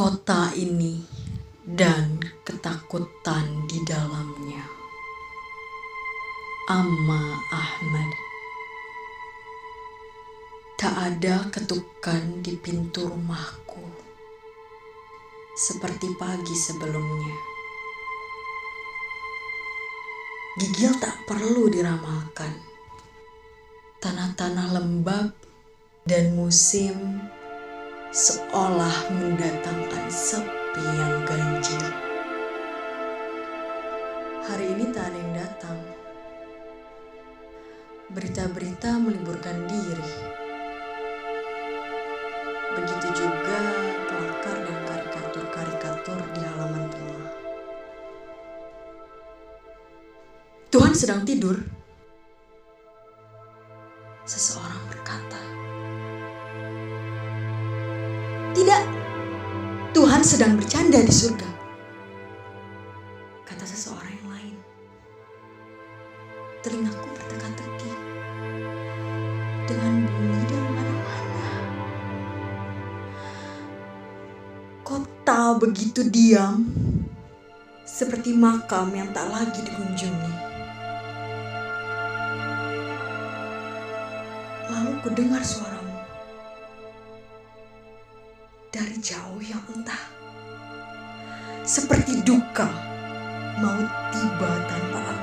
kota ini dan ketakutan di dalamnya. Amma Ahmad Tak ada ketukan di pintu rumahku seperti pagi sebelumnya. Gigil tak perlu diramalkan. Tanah-tanah lembab dan musim seolah mendatangkan Hari ini tak ada yang datang. Berita-berita meliburkan diri. Begitu juga pelakar dan karikatur-karikatur di halaman rumah. Tuhan sedang tidur. Seseorang berkata, tidak, Tuhan sedang bercanda di surga. Telingaku berteka-teki dengan bunyi dari mana-mana. Kota begitu diam, seperti makam yang tak lagi dikunjungi. Lalu ku dengar suaramu dari jauh yang entah. Seperti duka mau tiba tanpa aba-aba.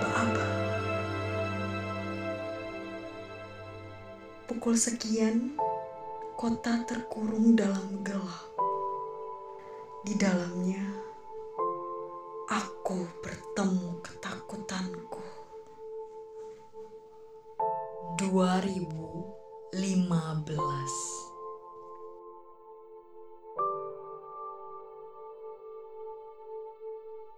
Pukul sekian, kota terkurung dalam gelap. Di dalamnya, aku bertemu ketakutanku. 2015